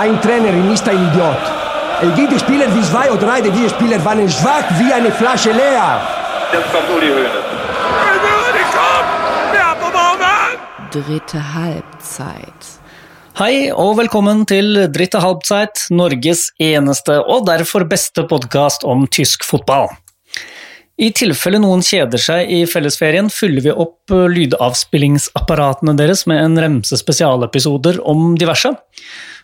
Ein Trainer ist ein Idiot. Es gibt Spieler wie zwei oder drei, diese Spieler waren schwach wie eine Flasche leer. Jetzt kommt Uli Hoeneß. Dritte Halbzeit. Hei og velkommen til Dritte halvzeit, Norges eneste og derfor beste podkast om tysk fotball. I tilfelle noen kjeder seg i fellesferien, fyller vi opp lydavspillingsapparatene deres med en remse spesialepisoder om diverse.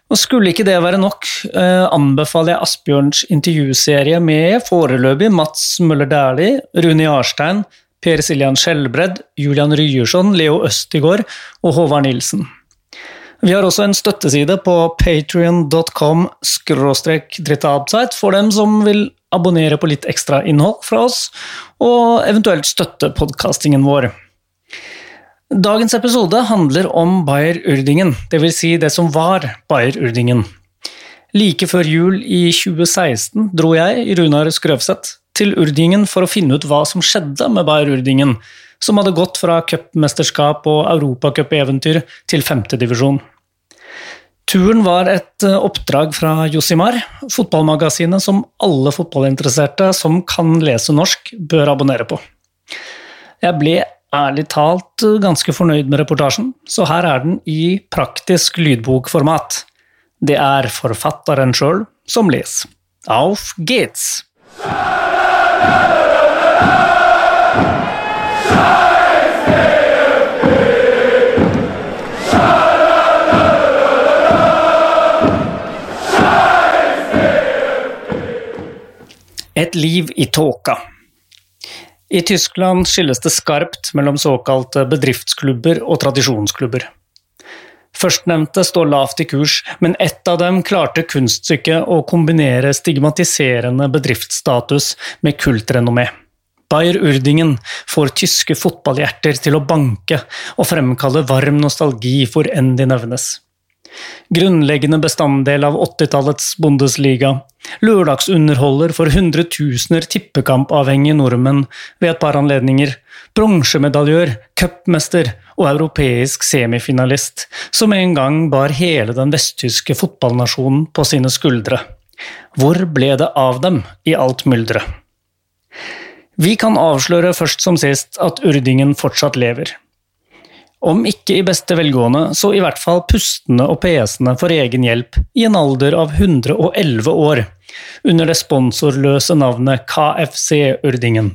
Og skulle ikke det være nok, eh, anbefaler jeg Asbjørns intervjuserie med foreløpig Mats Møller Dæhlie, Rune Jarstein, Per Siljan Skjelbred, Julian Ryerson, Leo Østigård og Håvard Nilsen. Vi har også en støtteside på patrion.com dritteabsite for dem som vil abonnere på litt ekstra innhold fra oss, og eventuelt støtte podkastingen vår. Dagens episode handler om Bayer Urdingen, dvs. Si det som var Bayer Urdingen. Like før jul i 2016 dro jeg, Runar Skrøvseth, til Urdingen for å finne ut hva som skjedde med Bayer Urdingen, som hadde gått fra cupmesterskap og europacupeventyr til femtedivisjon. Turen var et oppdrag fra Josimar, fotballmagasinet som alle fotballinteresserte som kan lese norsk, bør abonnere på. Jeg ble ærlig talt ganske fornøyd med reportasjen, så her er den i praktisk lydbokformat. Det er forfatteren sjøl som leser. Auf geht's! Et liv i tåka. I Tyskland skilles det skarpt mellom såkalte bedriftsklubber og tradisjonsklubber. Førstnevnte står lavt i kurs, men ett av dem klarte kunststykket å kombinere stigmatiserende bedriftsstatus med kultrenommé. Bayer Urdingen får tyske fotballhjerter til å banke og fremkalle varm nostalgi for enn de nevnes grunnleggende bestanddel av 80-tallets Bundesliga, lørdagsunderholder for hundretusener tippekampavhengige nordmenn ved et par anledninger, bronsemedaljør, cupmester og europeisk semifinalist, som en gang bar hele den vesttyske fotballnasjonen på sine skuldre. Hvor ble det av dem i alt mylderet? Vi kan avsløre først som sist at Urdingen fortsatt lever. Om ikke i beste velgående, så i hvert fall pustende og pesende for egen hjelp i en alder av 111 år, under det sponsorløse navnet KFC Urdingen,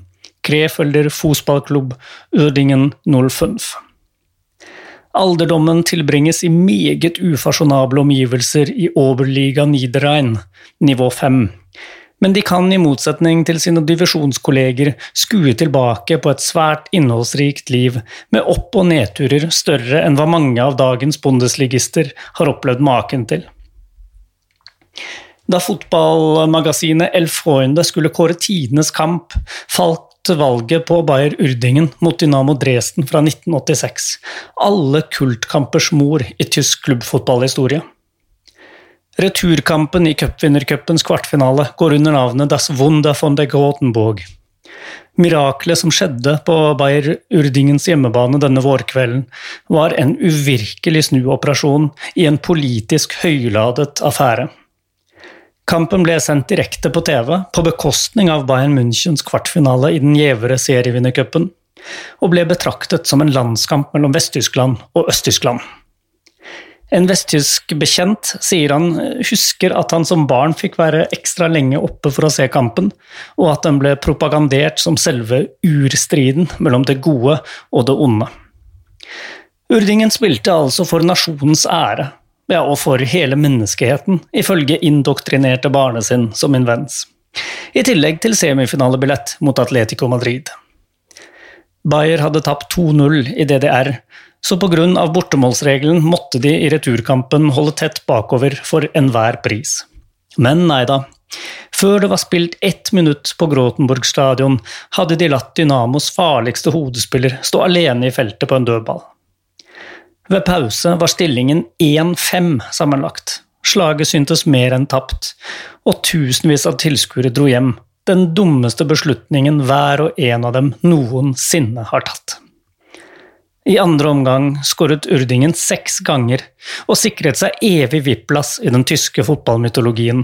Krefelder Fotballklubb Urdingen 05. Alderdommen tilbringes i meget ufasjonable omgivelser i Oberliga Niederrhein, nivå 5, men de kan i motsetning til sine divisjonskolleger skue tilbake på et svært innholdsrikt liv med opp- og nedturer større enn hva mange av dagens bondesligister har opplevd maken til. Da fotballmagasinet El Freunde skulle kåre tidenes kamp, falt valget på Bayer Urdingen mot Dynamo Dresden fra 1986, alle kultkampers mor i tysk klubbfotballhistorie. Returkampen i cupvinnercupens kvartfinale går under navnet Das Wunder von der Gothenburg. Miraklet som skjedde på Bayer Urdingens hjemmebane denne vårkvelden, var en uvirkelig snuoperasjon i en politisk høyladet affære. Kampen ble sendt direkte på TV, på bekostning av Bayern Münchens kvartfinale i den gjevere serievinnercupen, og ble betraktet som en landskamp mellom Vest-Tyskland og Øst-Tyskland. En vesttysk bekjent sier han husker at han som barn fikk være ekstra lenge oppe for å se kampen, og at den ble propagandert som selve urstriden mellom det gode og det onde. Urdingen spilte altså for nasjonens ære, ja, og for hele menneskeheten, ifølge indoktrinerte barnesinn som invens. I tillegg til semifinalebillett mot Atletico Madrid. Bayer hadde tapt 2-0 i DDR, så pga. bortemålsregelen måtte de i returkampen holde tett bakover for enhver pris. Men nei da. Før det var spilt ett minutt på Grotenburg stadion, hadde de latt Dynamos farligste hodespiller stå alene i feltet på en dødball. Ved pause var stillingen 1-5 sammenlagt. Slaget syntes mer enn tapt, og tusenvis av tilskuere dro hjem. Den dummeste beslutningen hver og en av dem noensinne har tatt. I andre omgang skåret Urdingen seks ganger og sikret seg evig VIP-plass i den tyske fotballmytologien.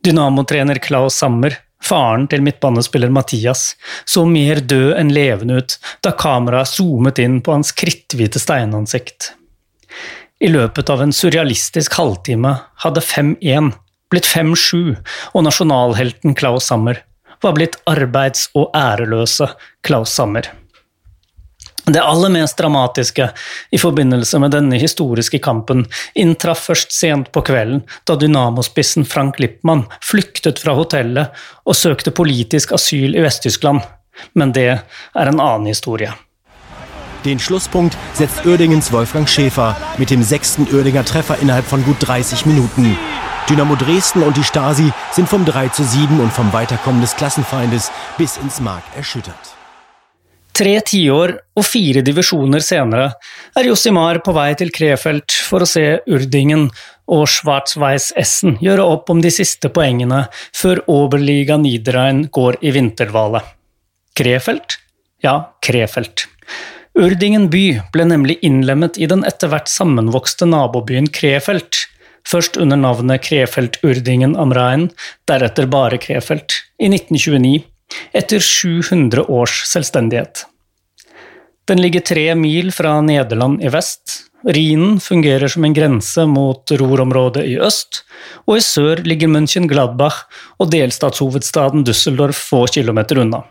Dynamo-trener Klaus Sammer, faren til midtbanespiller Mathias, så mer død enn levende ut da kameraet zoomet inn på hans kritthvite steinansikt. I løpet av en surrealistisk halvtime hadde 5-1 blitt 5-7, og nasjonalhelten Klaus Sammer var blitt arbeids- og æreløse Klaus Sammer. Det aller mest dramatiske i forbindelse med denne historiske kampen inntraff først sent på kvelden, da Dynamo-spissen Frank Lippmann flyktet fra hotellet og søkte politisk asyl i Vest-Tyskland. Men det er en annen historie. Den Schlusspunkt setzt Uerdingens Wolfgang Schäfer mit dem sechsten Uerdinger Treffer innerhalb von gut 30 Minuten. Dynamo Dresden und die Stasi sind vom 3 zu 7 und vom Weiterkommen des Klassenfeindes bis ins Mark erschüttert. Tre tiår og fire divisjoner senere er Josimar på vei til Krefeld for å se Urdingen og Schwarzweiss Essen gjøre opp om de siste poengene før Oberliga Niederrhein går i vinterdvale. Krefeld? Ja, Krefeld. Urdingen by ble nemlig innlemmet i den etter hvert sammenvokste nabobyen Krefeld, først under navnet Krefeld-Urdingen am Rhein, deretter bare Krefeld, i 1929, etter 700 års selvstendighet. Den ligger tre mil fra Nederland i vest. Rhinen fungerer som en grense mot Ruhrområdet i øst, og i sør ligger München Gladbach og delstatshovedstaden Düsseldorf få kilometer unna.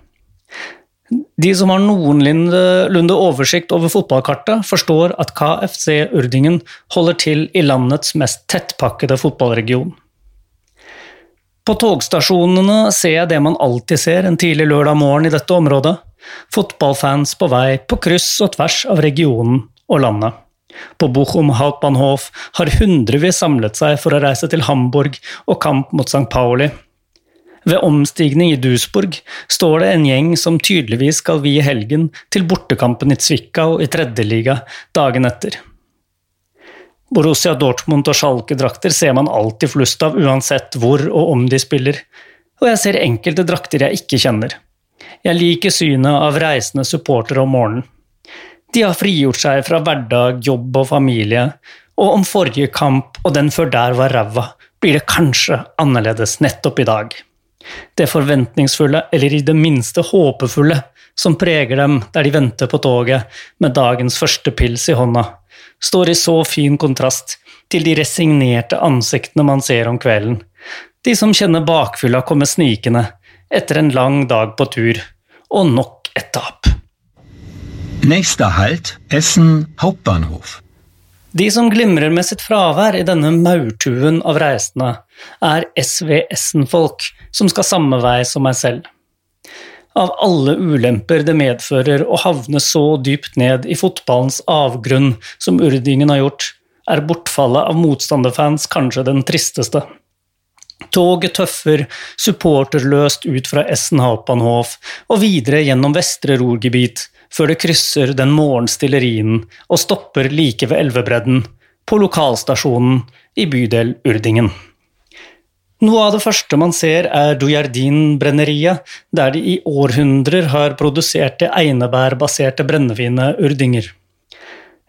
De som har noenlunde oversikt over fotballkartet, forstår at KFC Urdingen holder til i landets mest tettpakkede fotballregion. På togstasjonene ser jeg det man alltid ser en tidlig lørdag morgen i dette området Fotballfans på vei på kryss og tvers av regionen og landet. På Bochum Hauptbahnhof har hundrevis samlet seg for å reise til Hamburg og kamp mot St. Pauli. Ved omstigning i Duisburg står det en gjeng som tydeligvis skal vie helgen til bortekampen i Zwickau i tredjeliga dagen etter. Borussia Dortmund og Schalke-drakter ser man alltid flust av uansett hvor og om de spiller, og jeg ser enkelte drakter jeg ikke kjenner. Jeg liker synet av reisende supportere om morgenen. De har frigjort seg fra hverdag, jobb og familie, og om forrige kamp og den før der var ræva, blir det kanskje annerledes nettopp i dag. Det forventningsfulle, eller i det minste håpefulle, som preger dem der de venter på toget med dagens første pils i hånda, står i så fin kontrast til de resignerte ansiktene man ser om kvelden, de som kjenner bakfylla komme snikende, etter en lang dag på tur, og nok et tap. Neste Halt Essen Hauptbahnhof. De som glimrer med sitt fravær i denne maurtuen av reisende, er SV Essen-folk som skal samme vei som meg selv. Av alle ulemper det medfører å havne så dypt ned i fotballens avgrunn som Urdingen har gjort, er bortfallet av motstanderfans kanskje den tristeste. Toget tøffer supporterløst ut fra Essen Hauptbahnhof og videre gjennom Vestre Rorgebit før det krysser den morgenstille Rhinen og stopper like ved elvebredden, på lokalstasjonen i bydel Urdingen. Noe av det første man ser er Dujardin-brenneriet, der de i århundrer har produsert det einebærbaserte brennevinet Urdinger.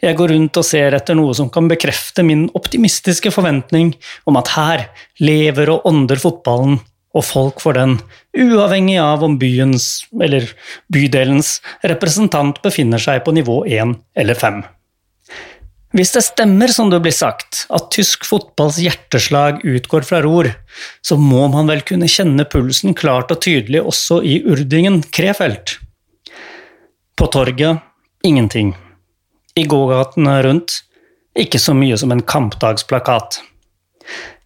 Jeg går rundt og ser etter noe som kan bekrefte min optimistiske forventning om at her lever og ånder fotballen, og folk for den, uavhengig av om byens, eller bydelens, representant befinner seg på nivå 1 eller 5. Hvis det stemmer som det blir sagt, at tysk fotballs hjerteslag utgår fra ror, så må man vel kunne kjenne pulsen klart og tydelig også i Urdingen Krefeld. På torget ingenting i gågatene rundt, ikke så mye som en kampdagsplakat.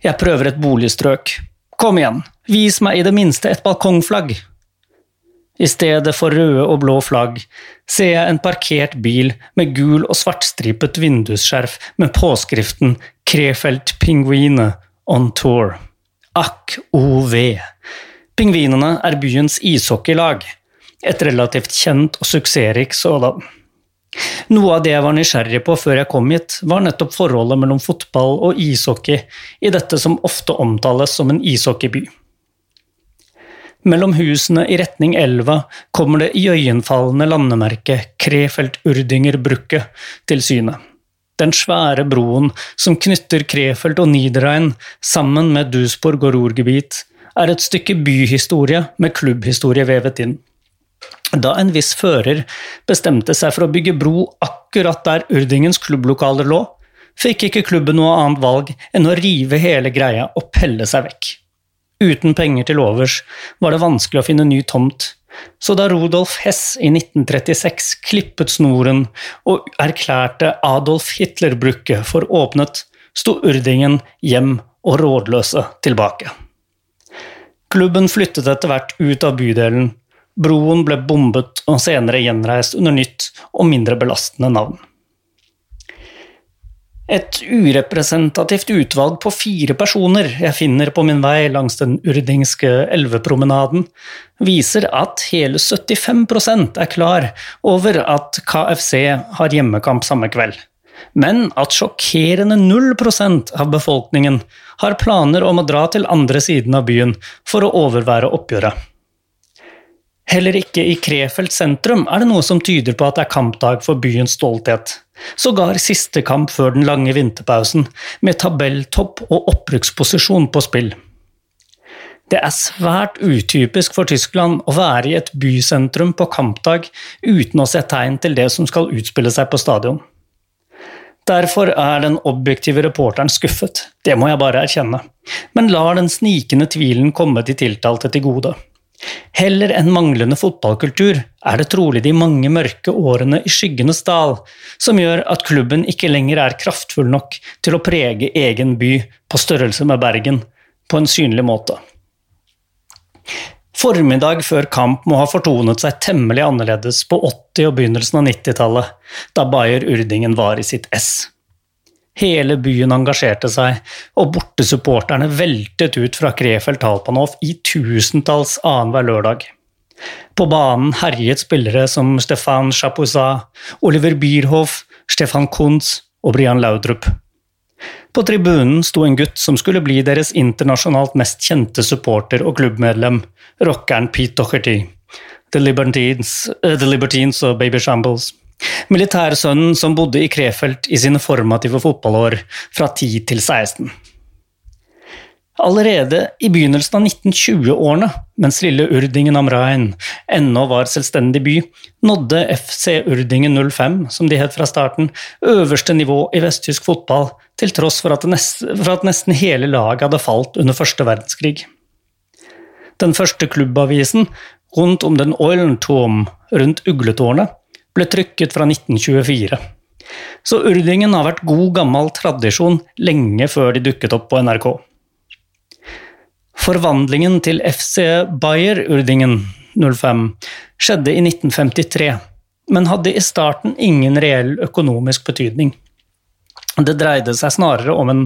Jeg prøver et boligstrøk. Kom igjen, vis meg i det minste et balkongflagg. I stedet for røde og blå flagg ser jeg en parkert bil med gul og svartstripet vindusskjerf med påskriften Krefeld Pingvine on tour. Akk ov. Pingvinene er byens ishockeylag, et relativt kjent og suksessrikt sådan. Noe av det jeg var nysgjerrig på før jeg kom hit, var nettopp forholdet mellom fotball og ishockey i dette som ofte omtales som en ishockeyby. Mellom husene i retning elva kommer det iøynefallende landemerket Krefeld-Urdinger Brücke til syne. Den svære broen som knytter Krefeld og Niederrhein sammen med Duisburg og Ruhrgebiet, er et stykke byhistorie med klubbhistorie vevet inn. Da en viss fører bestemte seg for å bygge bro akkurat der Urdingens klubblokaler lå, fikk ikke klubben noe annet valg enn å rive hele greia og pelle seg vekk. Uten penger til overs var det vanskelig å finne ny tomt, så da Rudolf Hess i 1936 klippet snoren og erklærte Adolf Hitler-brukket for åpnet, sto Urdingen hjem og rådløse tilbake. Klubben flyttet etter hvert ut av bydelen, broen ble bombet og senere gjenreist under nytt og mindre belastende navn. Et urepresentativt utvalg på fire personer jeg finner på min vei langs den urdingske elvepromenaden, viser at hele 75% er klar over at KFC har hjemmekamp samme kveld. Men at sjokkerende 0% av befolkningen har planer om å dra til andre siden av byen for å overvære oppgjøret. Heller ikke i Krefeld sentrum er det noe som tyder på at det er kampdag for byens stolthet. Sågar siste kamp før den lange vinterpausen, med tabelltopp og opprykksposisjon på spill. Det er svært utypisk for Tyskland å være i et bysentrum på kampdag uten å se tegn til det som skal utspille seg på stadion. Derfor er den objektive reporteren skuffet, det må jeg bare erkjenne, men lar den snikende tvilen komme de tiltalte til gode. Heller enn manglende fotballkultur er det trolig de mange mørke årene i skyggenes dal som gjør at klubben ikke lenger er kraftfull nok til å prege egen by på størrelse med Bergen på en synlig måte. Formiddag før kamp må ha fortonet seg temmelig annerledes på 80- og begynnelsen av 90-tallet, da Bayer Urdingen var i sitt ess. Hele byen engasjerte seg, og bortesupporterne veltet ut fra Krefeld Talpanov i tusentalls annenhver lørdag. På banen herjet spillere som Stefan Chapouzat, Oliver Bierhoff, Stefan Kuntz og Brian Laudrup. På tribunen sto en gutt som skulle bli deres internasjonalt mest kjente supporter og klubbmedlem, rockeren Pete Docherty, The Libertines, uh, The Libertines og Baby Shambles. Militærsønnen som bodde i Krefeld i sine formative fotballår fra 10 til 16. Allerede i begynnelsen av 1920-årene, mens lille Urdingen am Rhein ennå var selvstendig by, nådde FC Urdingen 05, som de het fra starten, øverste nivå i vesttysk fotball, til tross for at, nest, for at nesten hele laget hadde falt under første verdenskrig. Den første klubbavisen, rundt om den Eulenturm rundt Ugletårnet, ble trykket fra 1924. Så Urdingen har vært god gammel tradisjon lenge før de dukket opp på NRK. Forvandlingen til FC Bayer Urdingen 05 skjedde i 1953, men hadde i starten ingen reell økonomisk betydning. Det dreide seg snarere om en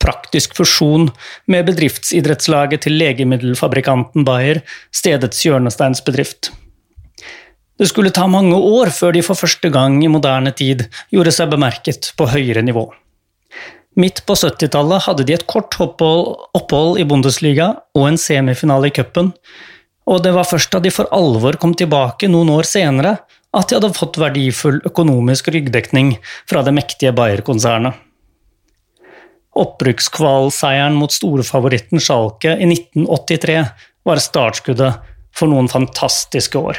praktisk fusjon med bedriftsidrettslaget til legemiddelfabrikanten Bayer, stedets hjørnesteinsbedrift. Det skulle ta mange år før de for første gang i moderne tid gjorde seg bemerket på høyere nivå. Midt på 70-tallet hadde de et kort opphold i Bundesliga og en semifinale i cupen, og det var først da de for alvor kom tilbake noen år senere at de hadde fått verdifull økonomisk ryggdekning fra det mektige Bayer-konsernet. Opprykkskvalseieren mot storfavoritten Schalke i 1983 var startskuddet for noen fantastiske år.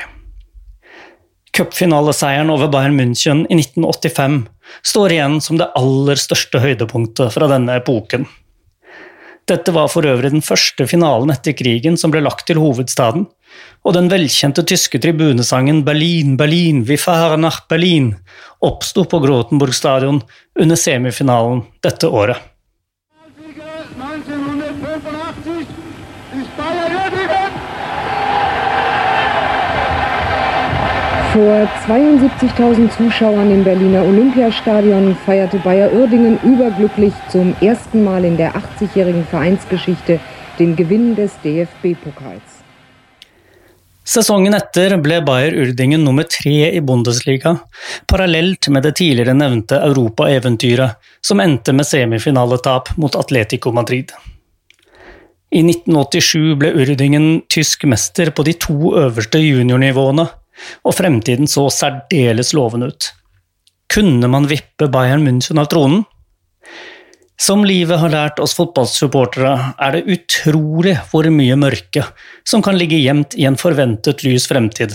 Cupfinaleseieren over Bayern München i 1985 står igjen som det aller største høydepunktet fra denne epoken. Dette var for øvrig den første finalen etter krigen som ble lagt til hovedstaden, og den velkjente tyske tribunesangen Berlin, Berlin, vi fahren nach Berlin oppsto på Grotenburg stadion under semifinalen dette året. Vor 72.000 Zuschauern im Berliner Olympiastadion feierte Bayer Uerdingen überglücklich zum ersten Mal in der 80-jährigen Vereinsgeschichte den Gewinn des DFB-Pokals. Sesongen etter ble Bayer Urdingen nummer tre i Bundesliga, parallelt med det tidligere nevnte europaeventyret, som endte med semifinaletap mot Atletico Madrid. I 1987 ble Urdingen tysk mester på de to øverste juniornivåene, og fremtiden så særdeles lovende ut. Kunne man vippe Bayern München av tronen? Som livet har lært oss fotballsupportere, er det utrolig hvor mye mørke som kan ligge gjemt i en forventet lys fremtid,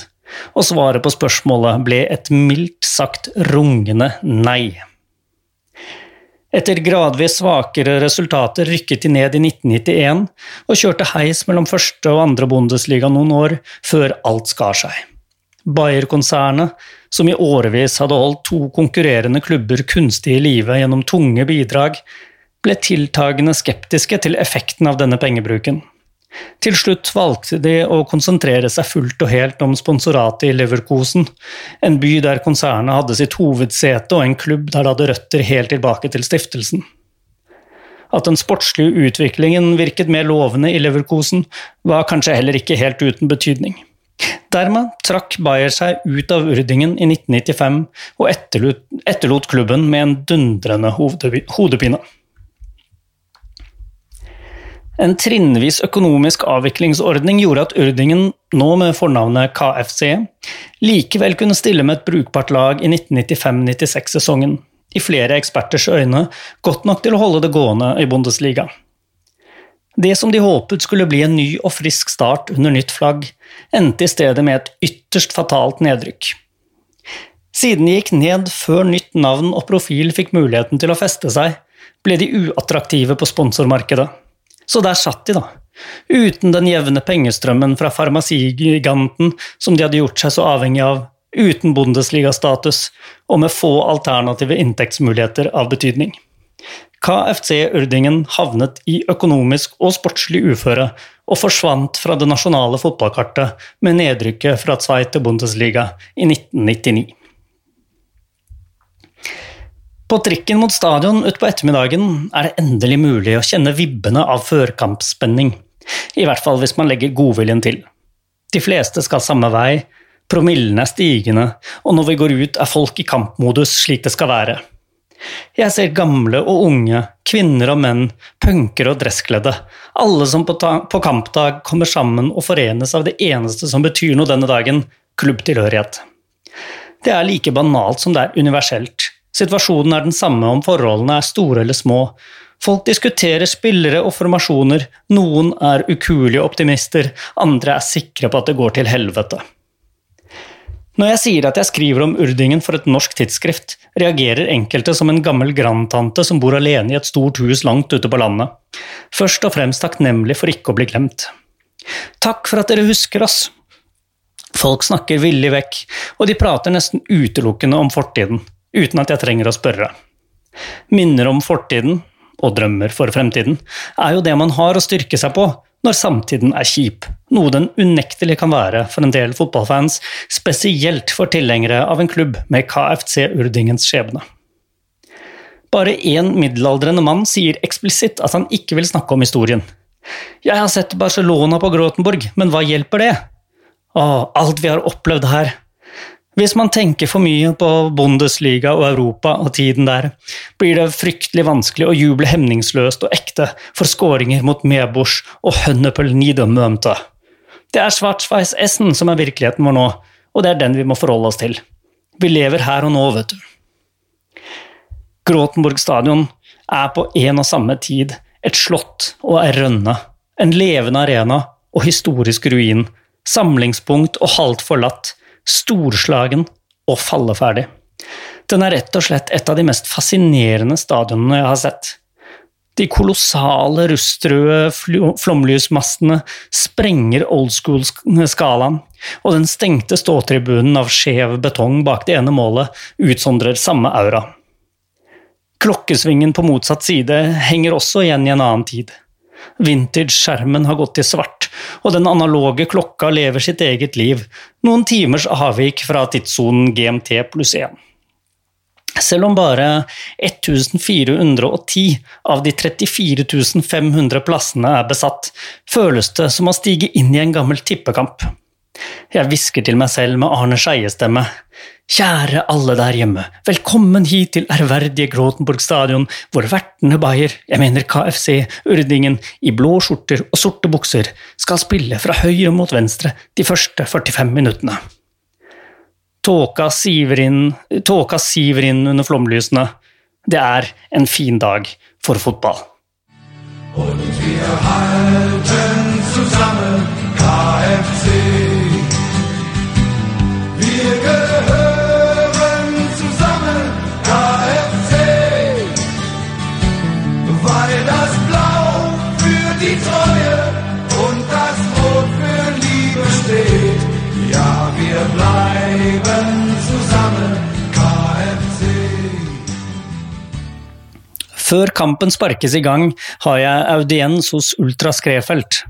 og svaret på spørsmålet ble et mildt sagt rungende nei. Etter gradvis svakere resultater rykket de ned i 1991 og kjørte heis mellom første og andre Bundesliga noen år, før alt skar seg. Bayer-konsernet, som i årevis hadde holdt to konkurrerende klubber kunstig i live gjennom tunge bidrag, ble tiltagende skeptiske til effekten av denne pengebruken. Til slutt valgte de å konsentrere seg fullt og helt om sponsoratet i Leverkosen, en by der konsernet hadde sitt hovedsete og en klubb der det hadde røtter helt tilbake til stiftelsen. At den sportslige utviklingen virket mer lovende i Leverkosen, var kanskje heller ikke helt uten betydning. Dermed trakk Bayer seg ut av Urdingen i 1995 og etterlot, klubben med en dundrende hodepine. En trinnvis økonomisk avviklingsordning gjorde at Urdingen, nå med fornavnet KFC, likevel kunne stille med et brukbart lag i 1995-96-sesongen, i flere eksperters øyne godt nok til å holde det gående i Bundesliga. Det som de håpet skulle bli en ny og frisk start under nytt flagg, endte i stedet med et ytterst fatalt nedrykk. Siden de gikk ned før nytt navn og profil fikk muligheten til å feste seg, ble de uattraktive på sponsormarkedet. Så der satt de, da. Uten den jevne pengestrømmen fra farmasigiganten som de hadde gjort seg så avhengig av, uten Bundesliga-status og med få alternative inntektsmuligheter av betydning. KFC Urdingen havnet i økonomisk og sportslig uføre og forsvant fra det nasjonale fotballkartet med nedrykket fra Zweite Bundesliga i 1999. På trikken mot stadion utpå ettermiddagen er det endelig mulig å kjenne vibbene av førkampspenning, i hvert fall hvis man legger godviljen til. De fleste skal samme vei, promillene er stigende, og når vi går ut er folk i kampmodus slik det skal være. Jeg ser gamle og unge, kvinner og menn, punkere og dresskledde, alle som på, på kampdag kommer sammen og forenes av det eneste som betyr noe denne dagen, klubbtilhørighet. Det er like banalt som det er universelt. Situasjonen er den samme om forholdene er store eller små. Folk diskuterer spillere og formasjoner, noen er ukuelige optimister, andre er sikre på at det går til helvete. Når jeg sier at jeg skriver om urdingen for et norsk tidsskrift, reagerer enkelte som en gammel grandtante som bor alene i et stort hus langt ute på landet. Først og fremst takknemlig for ikke å bli glemt. Takk for at dere husker oss. Folk snakker villig vekk, og de prater nesten utelukkende om fortiden uten at jeg trenger å spørre. Minner om fortiden, og drømmer for fremtiden, er jo det man har å styrke seg på når samtiden er kjip, noe den unektelig kan være for en del fotballfans, spesielt for tilhengere av en klubb med KFC Urdingens skjebne. Bare én middelaldrende mann sier eksplisitt at han ikke vil snakke om historien. Jeg har sett Barcelona på Grotenborg, men hva hjelper det? Å, alt vi har opplevd her, hvis man tenker for mye på Bundesliga og Europa og tiden der, blir det fryktelig vanskelig å juble hemningsløst og ekte for skåringer mot Mebosch og Hønnepel Niedermømte. Det er Schwarzweiss Essen som er virkeligheten vår nå, og det er den vi må forholde oss til. Vi lever her og nå, vet du. Gråtenborg stadion er på en og samme tid et slott og ei rønne, en levende arena og historisk ruin, samlingspunkt og halvt forlatt, storslagen og falleferdig. Den er rett og slett et av de mest fascinerende stadionene jeg har sett. De kolossale rustrøde flomlysmastene sprenger old school-skalaen, og den stengte ståtribunen av skjev betong bak det ene målet utsondrer samme aura. Klokkesvingen på motsatt side henger også igjen i en annen tid. Vintage-skjermen har gått i svart, og den analoge klokka lever sitt eget liv, noen timers avvik fra tidssonen GMT pluss 1. Selv om bare 1410 av de 34 500 plassene er besatt, føles det som å stige inn i en gammel tippekamp. Jeg hvisker til meg selv med Arne Skeie-stemme. Kjære alle der hjemme, velkommen hit til ærverdige Gråtenborg stadion, hvor vertene Bayer, jeg mener KFC, Urdingen, i blå skjorter og sorte bukser, skal spille fra høyre mot venstre de første 45 minuttene. Tåka siver inn, tåka siver inn under flomlysene. Det er en fin dag for fotball. Und wir halten zusammen KFC. Før kampen sparkes i gang, har jeg audiens hos Ultra Skrefelt,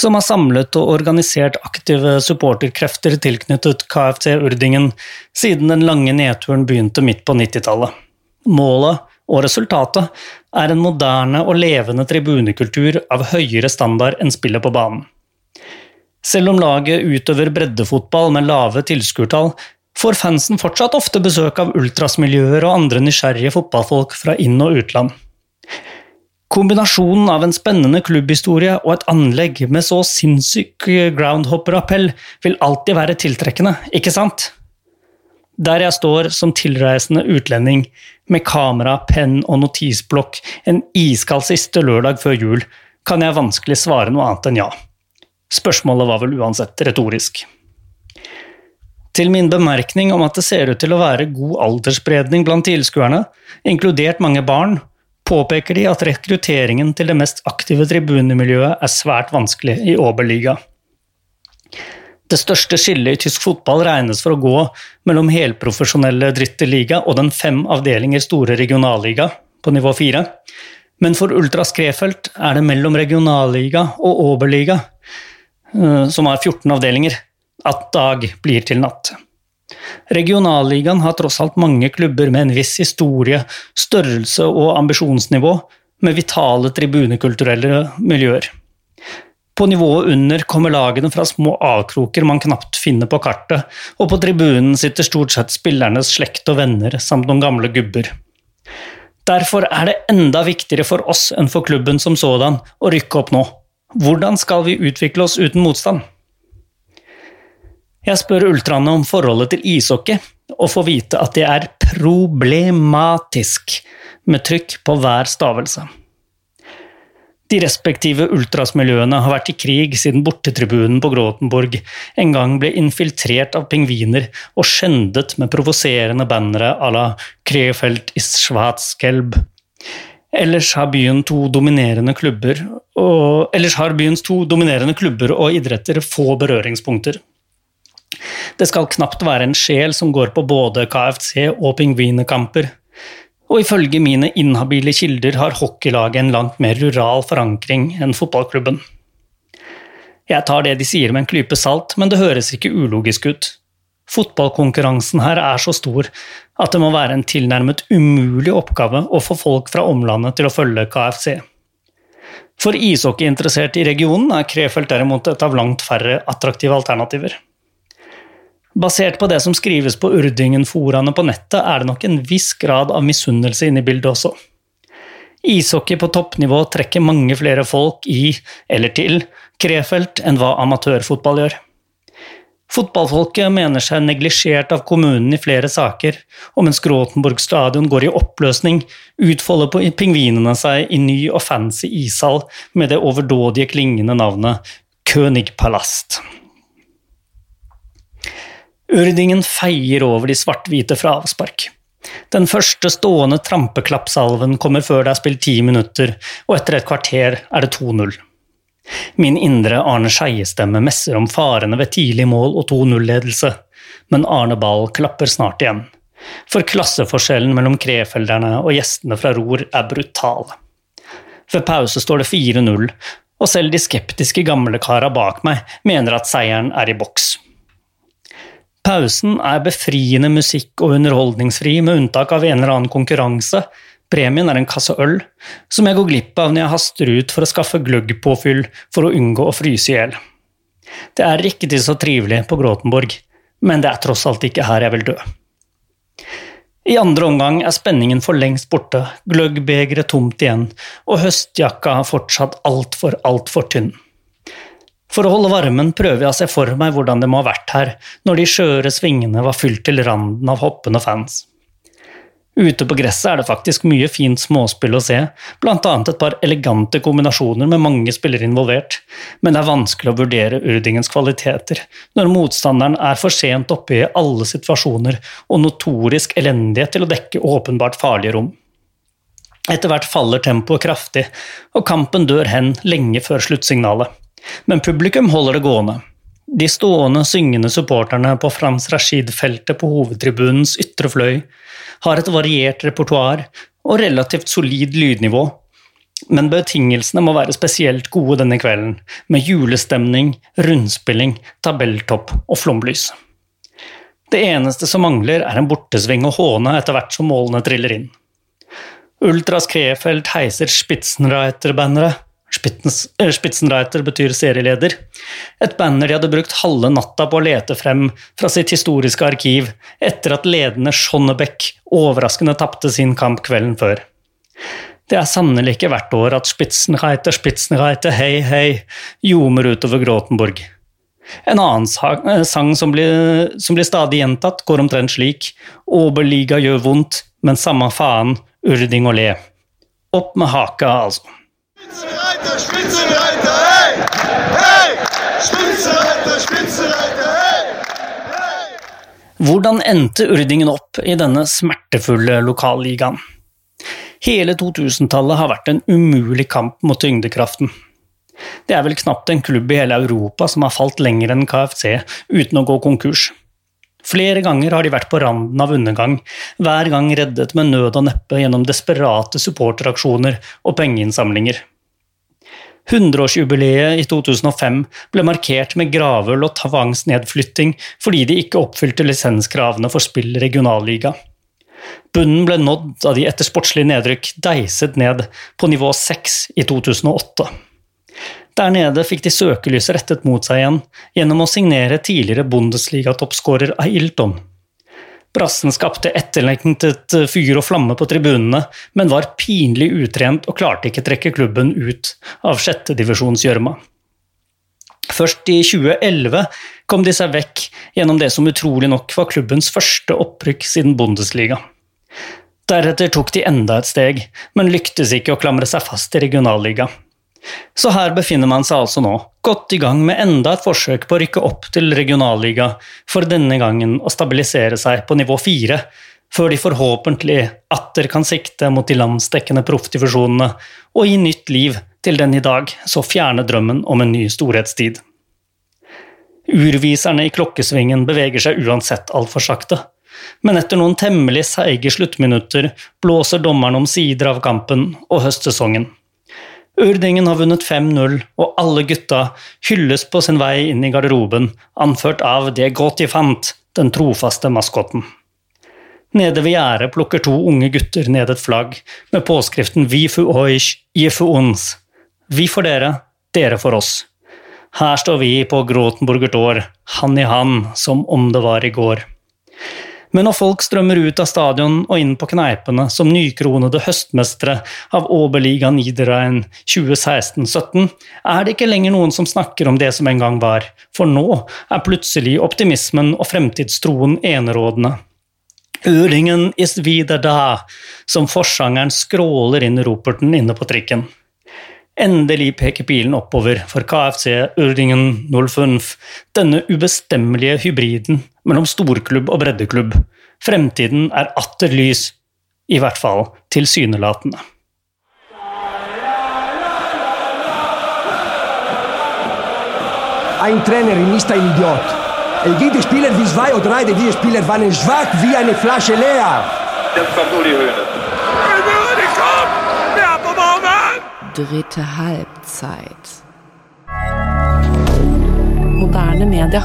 som har samlet og organisert aktive supporterkrefter tilknyttet KFC Urdingen siden den lange nedturen begynte midt på 90-tallet. Målet og resultatet er en moderne og levende tribunekultur av høyere standard enn spillet på banen. Selv om laget utøver breddefotball med lave tilskuertall, får fansen fortsatt ofte besøk av ultrasmiljøer og andre nysgjerrige fotballfolk fra inn- og utland. Kombinasjonen av en spennende klubbhistorie og et anlegg med så sinnssyk groundhopper-appell vil alltid være tiltrekkende, ikke sant? Der jeg står som tilreisende utlending med kamera, penn og notisblokk en iskald siste lørdag før jul, kan jeg vanskelig svare noe annet enn ja. Spørsmålet var vel uansett retorisk. Til min bemerkning om at det ser ut til å være god aldersspredning blant tilskuerne, inkludert mange barn, påpeker de at rekrutteringen til det mest aktive tribunemiljøet er svært vanskelig i Oberliga. Det største skillet i tysk fotball regnes for å gå mellom helprofesjonelle dritteliga og den fem avdelinger store regionalliga på nivå fire. Men for Ultra Skrefelt er det mellom regionalliga og Oberliga, eh, som har 14 avdelinger, at dag blir til natt. Regionalligaen har tross alt mange klubber med en viss historie, størrelse og ambisjonsnivå, med vitale tribunekulturelle miljøer. På nivået under kommer lagene fra små avkroker man knapt finner på kartet, og på tribunen sitter stort sett spillernes slekt og venner samt noen gamle gubber. Derfor er det enda viktigere for oss enn for klubben som sådan å rykke opp nå. Hvordan skal vi utvikle oss uten motstand? Jeg spør ultraene om forholdet til ishockey, og får vite at det er problematisk, med trykk på hver stavelse. De respektive ultrasmiljøene har vært i krig siden bortetribunen på Gråtenborg en gang ble infiltrert av pingviner og skjendet med provoserende bannere à la Krefeld is Schwarzgelb. Ellers har, byen to dominerende klubber og, byens og idretter få berøringspunkter. Det skal knapt være en sjel som går på både KFC og pingvinekamper. Og ifølge mine inhabile kilder har hockeylaget en langt mer rural forankring enn fotballklubben. Jeg tar det de sier med en klype salt, men det høres ikke ulogisk ut. Fotballkonkurransen her er så stor at det må være en tilnærmet umulig oppgave å få folk fra omlandet til å følge KFC. For ishockeyinteresserte i regionen er Krefeld derimot et av langt færre attraktive alternativer. Basert på det som skrives på Urdingen-foraene på nettet, er det nok en viss grad av misunnelse inne i bildet også. Ishockey på toppnivå trekker mange flere folk i, eller til, Krefeld enn hva amatørfotball gjør. Fotballfolket mener seg neglisjert av kommunen i flere saker, og mens Gråtenborg stadion går i oppløsning, utfolder på pingvinene seg i ny og fancy ishall med det overdådige klingende navnet Königpalast. Urdingen feier over de svart-hvite fra avspark. Den første stående trampeklappsalven kommer før det er spilt ti minutter, og etter et kvarter er det 2-0. Min indre Arne Skeie-stemme messer om farene ved tidlig mål og 2-0-ledelse, men Arne Ball klapper snart igjen. For klasseforskjellen mellom krefelderne og gjestene fra Ror er brutal. Ved pause står det 4-0, og selv de skeptiske gamlekara bak meg mener at seieren er i boks. Pausen er befriende musikk og underholdningsfri, med unntak av en eller annen konkurranse. Premien er en kasse øl, som jeg går glipp av når jeg haster ut for å skaffe gløggpåfyll for å unngå å fryse i hjel. Det er riktig så trivelig på Gråtenborg, men det er tross alt ikke her jeg vil dø. I andre omgang er spenningen for lengst borte, gløggbegeret tomt igjen, og høstjakka fortsatt altfor, altfor tynn. For å holde varmen prøver jeg å se for meg hvordan det må ha vært her når de skjøre svingene var fylt til randen av hoppende fans. Ute på gresset er det faktisk mye fint småspill å se, blant annet et par elegante kombinasjoner med mange spillere involvert, men det er vanskelig å vurdere Urdingens kvaliteter når motstanderen er for sent oppe i alle situasjoner og notorisk elendige til å dekke åpenbart farlige rom. Etter hvert faller tempoet kraftig, og kampen dør hen lenge før sluttsignalet. Men publikum holder det gående. De stående, syngende supporterne på Frans Rashid-feltet på hovedtribunens ytre fløy har et variert repertoar og relativt solid lydnivå, men betingelsene må være spesielt gode denne kvelden, med julestemning, rundspilling, tabelltopp og flomlys. Det eneste som mangler, er en bortesving og håne etter hvert som målene triller inn. Ultras Krefeld heiser Spitzenreiter-banneret Spitzenreiter betyr serieleder. Et banner de hadde brukt halve natta på å lete frem fra sitt historiske arkiv etter at ledende Schonnebeck overraskende tapte sin kamp kvelden før. Det er sannelig ikke hvert år at Spitzenreiter, Spitzenreiter, hei, hei, ljomer utover Gråtenborg. En annen eh, sang som blir, som blir stadig gjentatt, går omtrent slik Oberliga gjør vondt, men samme faen, urding og le. Opp med haka, altså. Spitzenreiter, Spitzenreiter, hey! Hey! Spitzenreiter, Spitzenreiter, hey! Hvordan endte Urdingen opp i denne smertefulle lokalligaen? Hele 2000-tallet har vært en umulig kamp mot tyngdekraften. Det er vel knapt en klubb i hele Europa som har falt lenger enn KFC uten å gå konkurs. Flere ganger har de vært på randen av undergang, hver gang reddet med nød og neppe gjennom desperate supporteraksjoner og pengeinnsamlinger. 100-årsjubileet i 2005 ble markert med gravøl og tvangsnedflytting fordi de ikke oppfylte lisenskravene for spill regionalliga. Bunnen ble nådd da de etter sportslig nedrykk deiset ned på nivå 6 i 2008. Der nede fikk de søkelyset rettet mot seg igjen gjennom å signere tidligere Bundesliga-toppskårer Ailton. Brassen skapte etterlengtet fyr og flamme på tribunene, men var pinlig utrent og klarte ikke trekke klubben ut av sjettedivisjonsgjørma. Først i 2011 kom de seg vekk gjennom det som utrolig nok var klubbens første opprykk siden Bundesliga. Deretter tok de enda et steg, men lyktes ikke å klamre seg fast i regionalliga. Så her befinner man seg altså nå, godt i gang med enda et forsøk på å rykke opp til regionalliga, for denne gangen å stabilisere seg på nivå fire, før de forhåpentlig atter kan sikte mot de landsdekkende proffdivisjonene og gi nytt liv til den i dag så fjerne drømmen om en ny storhetstid. Urviserne i klokkesvingen beveger seg uansett altfor sakte, men etter noen temmelig seige sluttminutter blåser dommeren om sider av kampen og høstsesongen. Urdingen har vunnet 5-0, og alle gutta hylles på sin vei inn i garderoben, anført av Det godt de fant, den trofaste maskotten. Nede ved gjerdet plukker to unge gutter ned et flagg med påskriften Vi fu euch, je fu uns. Vi for dere, dere for oss. Her står vi på Gråtenburger Dår, hand i hand som om det var i går. Men når folk strømmer ut av stadion og inn på kneipene som nykronede høstmestere av Oberliga Niederrhein 2016-17, er det ikke lenger noen som snakker om det som en gang var, for nå er plutselig optimismen og fremtidstroen enerådende. Ørlingen is wieder da, som forsangeren skråler inn roperten inne på trikken. Endelig peker pilen oppover for KFC Urdingen 05, denne ubestemmelige hybriden mellom storklubb og breddeklubb. Fremtiden er atter lys, i hvert fall tilsynelatende. Ein Trainer ist ein Idiot. Jede Spieler wie zwei oder drei dieser Spieler waren schwach wie eine Flasche leer. Jetzt kommt Uli Hoeneß. dritte Halbzeit. Moderne media.